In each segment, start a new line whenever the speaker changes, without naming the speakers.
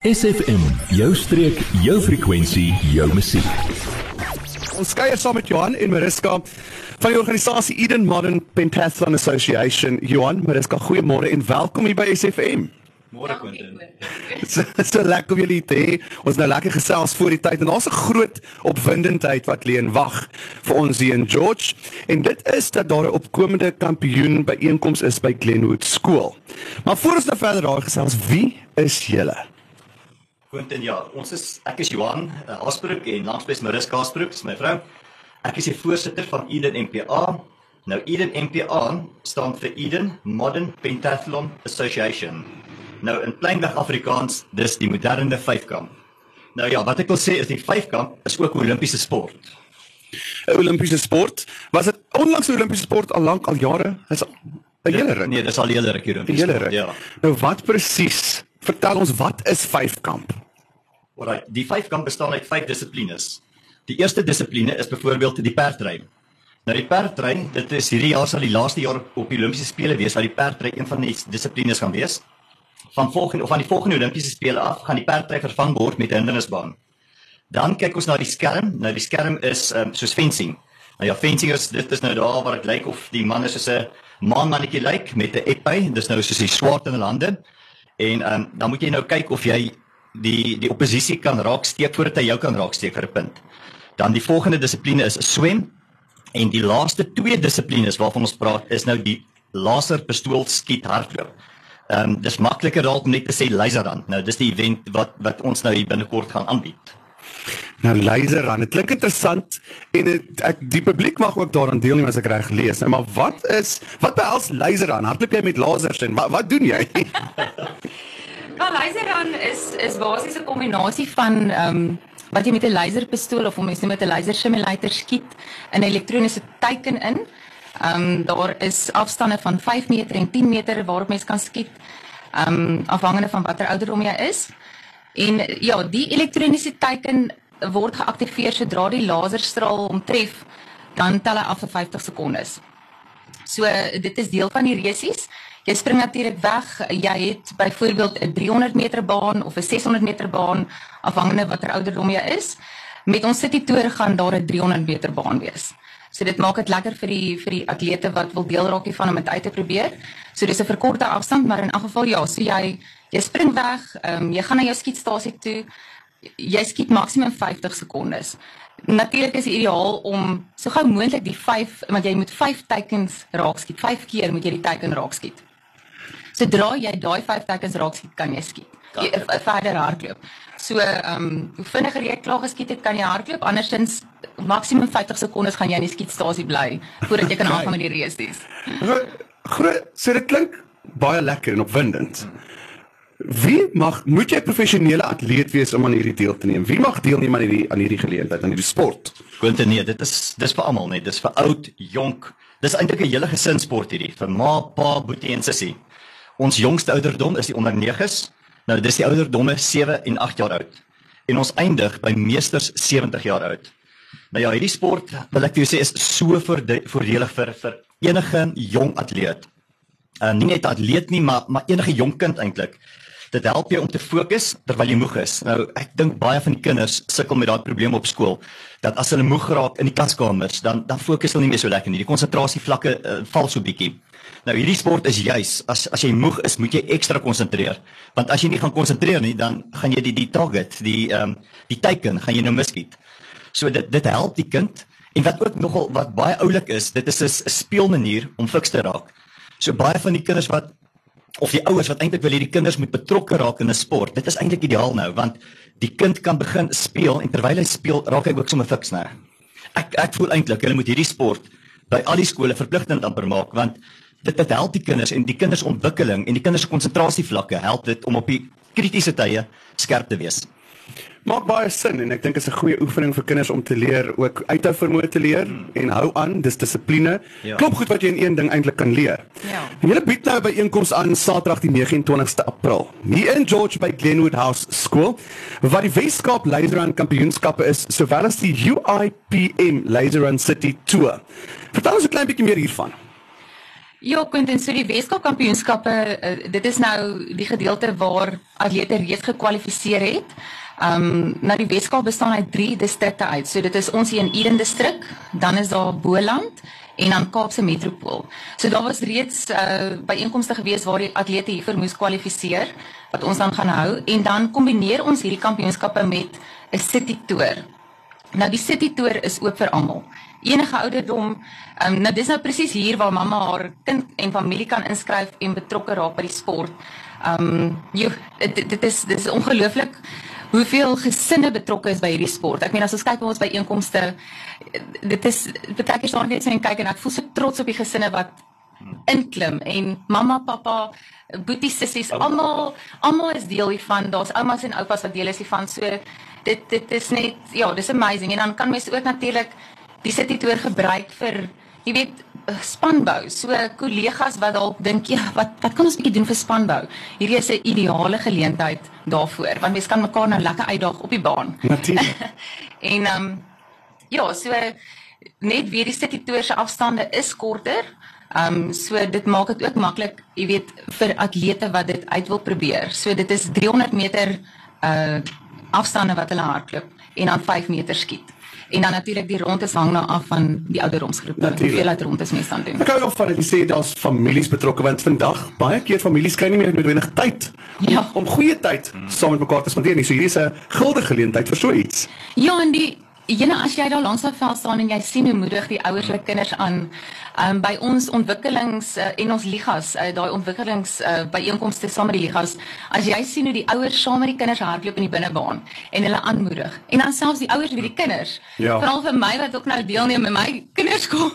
SFM, jou streek, jou frekwensie, jou musiek.
Ons kuier saam met Johan en Mariska van die organisasie Eden Modern Pentathlon Association. Johan, Mariska, goeiemôre en welkom hier by SFM.
Môre Quentin.
Dit is so lekker om julle te hê. Ons nou lekker gesels voor die tyd en daar's 'n groot opwindendheid wat lê en wag vir ons hier in George. En dit is dat daar 'n opkomende kampioen by einkoms is by Glenwood Skool. Maar voor ons nou verder daar gesels, wie is julle?
Quentin, ja, ons is ek is Johan uh, Asbrook en langsbes Mariska Asbrook, is my vrou. Ek is die voorsitter van Eden MPA. Nou Eden MPA staan vir Eden Modern Pentathlon Association. Nou in plainweg Afrikaans, dis die moderne vyfkamp. Nou ja, wat ek wil sê is die vyfkamp is ook 'n Olimpiese sport.
'n Olimpiese sport. Was dit onlangs 'n Olimpiese sport al lank al jare? Is 'n hele ruk.
Nee, dis al hele ruk hier Olimpiese
hele ruk.
Ja.
Nou wat presies? Vertel ons wat is vyfkamp?
Alright, die vyfkamp bestaan uit vyf dissiplines. Die eerste dissipline is byvoorbeeld die perdry. Nou die perdry, dit is hierdie jaar sal die laaste jaar op die Olimpiese spele wees waar die perdry een van die dissiplines gaan wees. Van volgende of van die volgende Olimpiese spele af gaan die perdry vervang word met 'n hindernisbaan. Dan kyk ons na die skerm. Nou die skerm is um, soos fencing. Nou ja, fencing is dit is nou daar waar dit lyk of die man is soos 'n maanmannetjie lyk met 'n epy. Dis nou soos die swaard in hulle hande. En um, dan moet jy nou kyk of jy die die oppositie kan raaksteek voordat hy jou kan raaksteek vir 'n punt. Dan die volgende dissipline is swem en die laaste twee dissiplines waarvan ons praat is nou die laserpistool skiet hardloop. Ehm um, dis makliker dalk om net te sê laserrand. Nou dis die event wat wat ons nou hier binnekort gaan aanbied.
Nou laser aan. Dit klink interessant en het, ek die publiek mag ook daaraan deelneem as ek reg lees. Nou maar wat is wat behels laser aan? Hardloop jy met lasers en wat wat doen jy?
Wel, laserrun is is basies 'n kombinasie van ehm um, wat jy met 'n laserpistool of noem met 'n laser simulator skiet 'n elektroniese teiken in. Ehm um, daar is afstande van 5 meter en 10 meter waarop mens kan skiet. Ehm um, afhangende van watter ouderdom jy is. En ja, die elektroniese teiken word geaktiveer sodra die laserstraal hom tref, dan tel hy af vir 50 sekondes. So dit is deel van die resies. Jy spring natuurlik weg. Jy het byvoorbeeld 'n 300 meter baan of 'n 600 meter baan afhangende watter ouderdom jy is. Met ons City Tour gaan daar 'n 300 meter baan wees. So dit maak dit lekker vir die vir die atlete wat wil deel raak hiervan om dit uit te probeer. So dis 'n verkorte afstand, maar in elk geval ja, so jy jy spring weg, ehm um, jy gaan na jou skietstasie toe. Jy skiet maksimum 50 sekondes. Natuurlik is dit ideaal om so gou moontlik die 5 want jy moet 5 teikens raak skiet. 5 keer moet jy die teiken raak skiet. Sodra jy daai 5 teikens raak skiet, kan jy skiet. Jy, verder hardloop. So ehm um, hoe vinniger jy klaar geskiet het, kan jy hardloop. Andersins maksimum 50 sekondes gaan jy in die skietstasie bly voordat jy kan aangaan met die resies.
Groot, so dit klink baie lekker en opwindend. Wie mag moet jy professionele atleet wees om aan hierdie deel te neem? Wie mag deelneem aan hierdie aan hierdie geleentheid, aan hierdie sport?
Quentin, nee, dit is dis vir almal net. Dis vir oud, jonk. Dis eintlik 'n hele gesinsport hierdie vir ma, pa, boetie en sussie. Ons jongste ouderdom is die onder 9s. Nou dis die ouderdomme 7 en 8 jaar oud. En ons eindig by meesters 70 jaar oud. Nou ja, hierdie sport wil ek vir jou sê is so voorde- voordelig vir vir enige jong atleet. Uh, nie net atleet nie, maar maar enige jong kind eintlik. Dit help jou om te fokus terwyl jy moeg is. Nou ek dink baie van die kinders sukkel met daai probleem op skool dat as hulle moeg raak in die klaskamers, dan dan fokus hulle nie meer so lekker nie. Die konsentrasievlakke uh, val so bietjie. Nou hierdie sport is juis as as jy moeg is, moet jy ekstra konsentreer. Want as jy nie gaan konsentreer nie, dan gaan jy die die target, die ehm um, die teiken gaan jy nou miskiet. So dit dit help die kind en wat ook nogal wat baie oulik is, dit is 'n speelmanier om fiks te raak. So baie van die kinders wat of die ouers wat eintlik wil hê die kinders moet betrokke raak in 'n sport. Dit is eintlik ideaal nou want die kind kan begin speel en terwyl hy speel, raak hy ook sommer fiks nou. Ek ek voel eintlik hulle moet hierdie sport by al die skole verpligtend amper maak want dit dit help die kinders en die kinders ontwikkeling en die kinders se konsentrasievlakke help dit om op die kritiese tye skerp te wees.
Maak baie sin en ek dink dit is 'n goeie oefening vir kinders om te leer ook uithou vermoë te leer en hou aan, dis dissipline.
Ja.
Klop goed wat jy in een ding eintlik kan leer.
Ja.
Julle bied nou by einkoms aan Saterdag die 29ste April. Hier in George by Glenwood House School wat die Weskaap Laserrun Kampioenskappe is, sowel as die UIPM Laserrun City Tour. Vertel ons 'n klein bietjie meer hiervan.
Ja, Quentin, so die Weskaap Kampioenskappe, uh, dit is nou die gedeelte waar atlete reeds gekwalifiseer het. Ehm um, nou die Weskaap bestaan uit 3 distrikte uit. So dit is ons hier in Eden distrik, dan is daar Boland en dan Kaapse Metropool. So daar was reeds uh byeenkomste gewees waar die atlete hiervoor moes kwalifiseer wat ons dan gaan hou en dan kombineer ons hierdie kampioenskappe met 'n city tour. Nou die city tour is oop vir almal enige ouderdom. Ehm um, nou dis nou presies hier waar mamma haar kind en familie kan inskryf en betrokke raak by die sport. Ehm um, jy dit, dit is dit is ongelooflik hoeveel gesinne betrokke is by hierdie sport. Ek meen as ons kyk op ons by inkomste dit is baie keer staan net so en kyk en ek voel so trots op die gesinne wat inklim en mamma, pappa, boetie, sissies, almal almal is deel hiervan. Daar's oumas en oupas wat deel is hiervan. So dit dit is net ja, dis amazing en dan kan mens ook natuurlik die sititoor gebruik vir jy weet spanbou. So kollegas wat dalk dink ja, wat wat kan ons bietjie doen vir spanbou? Hierdie is 'n ideale geleentheid daarvoor want mense kan mekaar nou lekker uitdaag op die baan.
Natuurlik.
en ehm um, ja, so net weer die sititoor se afstande is korter. Ehm um, so dit maak dit ook maklik, jy weet, vir atlete wat dit uit wil probeer. So dit is 300 meter uh afstande wat hulle hardloop en dan 5 meter skiet. En dan natuurlik die rondes hang nou af van die ouderdomsgroepe. Hoeveel uit rondes mense dan doen.
Ek hou nog van dit jy sê daar's families betrokke want vandag baie keer families kry nie meer noodwendig tyd
Ja.
om, om goeie tyd saam met mekaar te spandeer nie. So hierdie is 'n guldige geleentheid vir so iets.
Ja, en die Jene as jy daar langs daai veld staan en jy sien hoe moedig die ouers hulle kinders aan um, by ons ontwikkelings uh, en ons ligas uh, daai ontwikkelings uh, byeenkomste saam met die ligas as jy sien hoe die ouers saam met die kinders hardloop in die binnebaan en hulle aanmoedig en dan selfs die ouers wie die kinders
Ja.
veral vir my wat ook nou deelneem met my kinders kom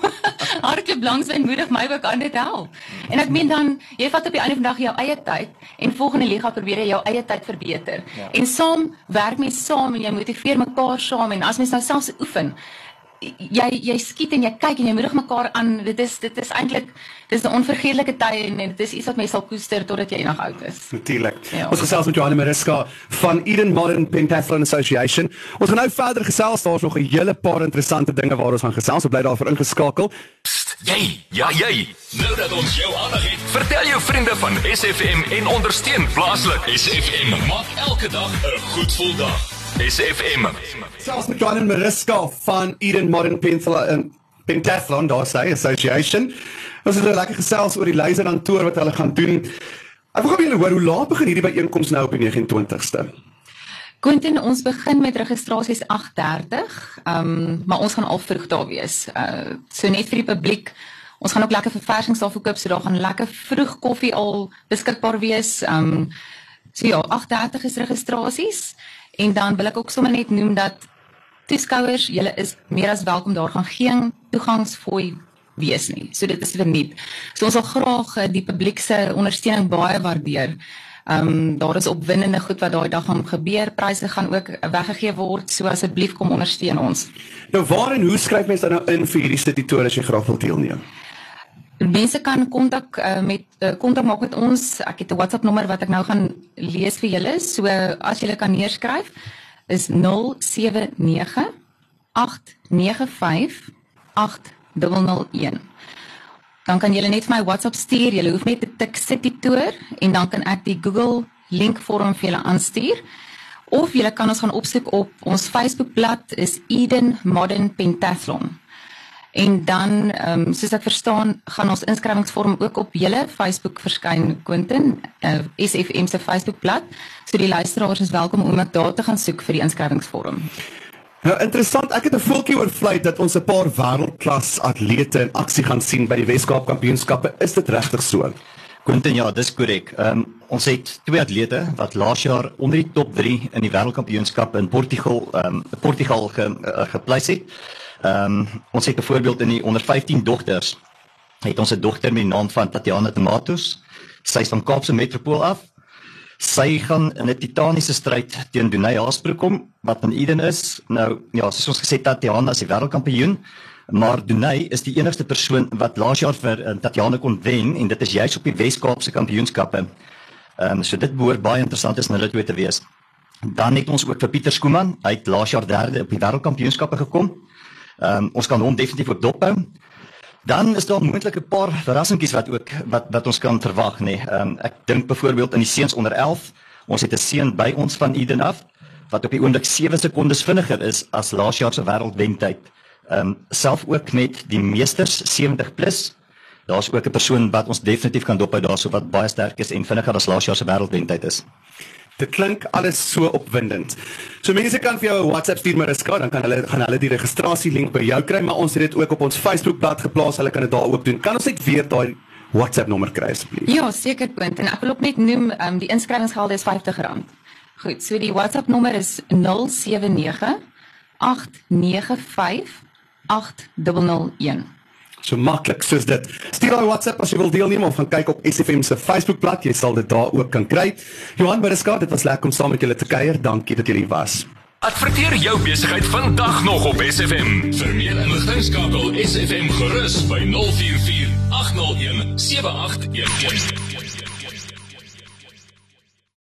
hardloop langs en moedig my ook aan dit help en ek meen dan jy vat op die einde van die dag jou eie tyd en volgende liga probeer jy jou eie tyd verbeter ja. en saam werk mense saam en jy motiveer mekaar saam en as mens nou selfs oefen jy jy skiet en jy kyk en jy moedig mekaar aan dit is dit is eintlik dis 'n onvergeetlike tyd en dit is iets wat mense sal koester totdat jy nog oud is
Natuurlik.
Ja.
Ons gesels met Johanna Mariska van Eden Modern Pentathlon Association. Ons gaan nou verder gesels. Daar's nog 'n hele paar interessante dinge waar ons gaan gesels. So bly daarvoor ingeskakel.
Psst, jy, ja jy. Nou dat ons jou aandag het, vertel jou vriende van SFM en ondersteun plaaslik. SFM maak elke dag 'n goed gevoel dag. SFM.
Selfs met Johanna Mariska van Eden Modern Pentathlon Pentathlon daar sê Association. Ons het 'n lekker gesels oor die laser aan toer wat hulle gaan doen. Ek wil gou julle hoor hoe laat begin hierdie byeenkoms nou op die 29ste?
Quentin, ons begin met registrasies 8:30. Ehm, um, maar ons gaan al vroeg daar wees. Uh so net vir die publiek. Ons gaan ook lekker verversings daar verkoop, so daar gaan lekker vroeg koffie al beskikbaar wees. Ehm um, so ja, 8:30 is registrasies en dan wil ek ook sommer net noem dat toeskouers, julle is meer as welkom daar gaan geen toegangsfooi wees nie. So dit is verniet. So ons sal graag eh, die publiek se ondersteuning baie waardeer. Ehm um, daar is opwindende goed wat daai dag gaan gebeur. Pryse gaan ook weggegee word. So asseblief kom ondersteun ons.
Nou waar en hoe skryf mense dan nou in vir hierdie studie as jy graag wil deelneem?
Mense kan kontak uh, met uh, kontak maak met ons. Ek het 'n WhatsApp nommer wat ek nou gaan lees vir julle. So as julle kan neerskryf is 079 895 8001. Dan kan julle net vir my WhatsApp stuur. Julle hoef net te tik City Tour en dan kan ek die Google link vorm vir julle aanstuur. Of julle kan ons gaan opsoek op ons Facebookblad is Eden Modern Pentathlon. En dan, ehm um, soos ek verstaan, gaan ons inskrywingsvorm ook op julle Facebook verskyn, Quentin, uh, SFM se Facebookblad. So die luisteraars is welkom om ook daar te gaan soek vir die inskrywingsvorm.
Nou interessant, ek het 'n voeltjie oorvlei dat ons 'n paar wêreldklas atlete in aksie gaan sien by die Weskaap Kampioenskappe. Is dit regtig so?
Quentin, ja, dis korrek. Ehm um, ons het twee atlete wat laas jaar onder die top 3 in die wêreldkampioenskap in Portugal ehm um, Portugal ge, uh, gepleis het. Ehm um, ons het byvoorbeeld in die onder 15 dogters het ons 'n dogter met die naam van Tatiana Tomatos. Sy is van Kaapse Metropool af. Sy gaan in 'n titaniese stryd teen Dunay Haasbroek kom wat in Eden is. Nou ja, soos ons gesê Tatiana is die wêreldkampioen, maar Dunay is die enigste persoon wat laas jaar vir uh, Tatiana kon wen en dit is juis op die Wes-Kaapse kampioenskappe. Ehm um, so dit behoort baie interessant is om hulle twee te wees. Dan het ons ook vir Pieter Skooman, hy het laas jaar derde op die wêreldkampioenskappe gekom. Ehm um, ons kan hom definitief op dop hou. Dan is daar moontlik 'n paar verrassingkies wat ook wat wat ons kan verwag nê. Nee. Ehm um, ek dink byvoorbeeld in die seuns onder 11, ons het 'n seun by ons van Eden af wat op die oomblik 7 sekondes vinniger is as laas jaar se wêreldwentyd. Ehm um, self ook met die meesters 70+. Plus, Daar's ook 'n persoon wat ons definitief kan dophou daarso wat baie sterk is en vinniger as laas jaar se wêreldwentyd is.
Dit klink alles so opwindend. So mense kan vir jou 'n WhatsApp stuur maar Riska, dan kan hulle gaan hulle die registrasie link by jou kry, maar ons het dit ook op ons Facebookblad geplaas. Hulle kan dit daar ook doen. Kan ons net weer daai WhatsApp nommer kry asseblief?
Ja, seker punt. En ek wil ook net noem, ehm um, die inskrywingsgeld is R50. Goed, so die WhatsApp nommer is 079 895 8001.
So maklik soos dit. Stuur daai WhatsApp as jy wil deelneem of gaan kyk op SFM se Facebookblad, jy sal dit daar ook kan kry. Johan Bereskat, dit was lekker om saam met julle te kuier. Dankie dat julle was.
Adverteer jou besigheid vandag nog op SFM. Vir meer inligting skakel SFM gerus by 044 801 7811.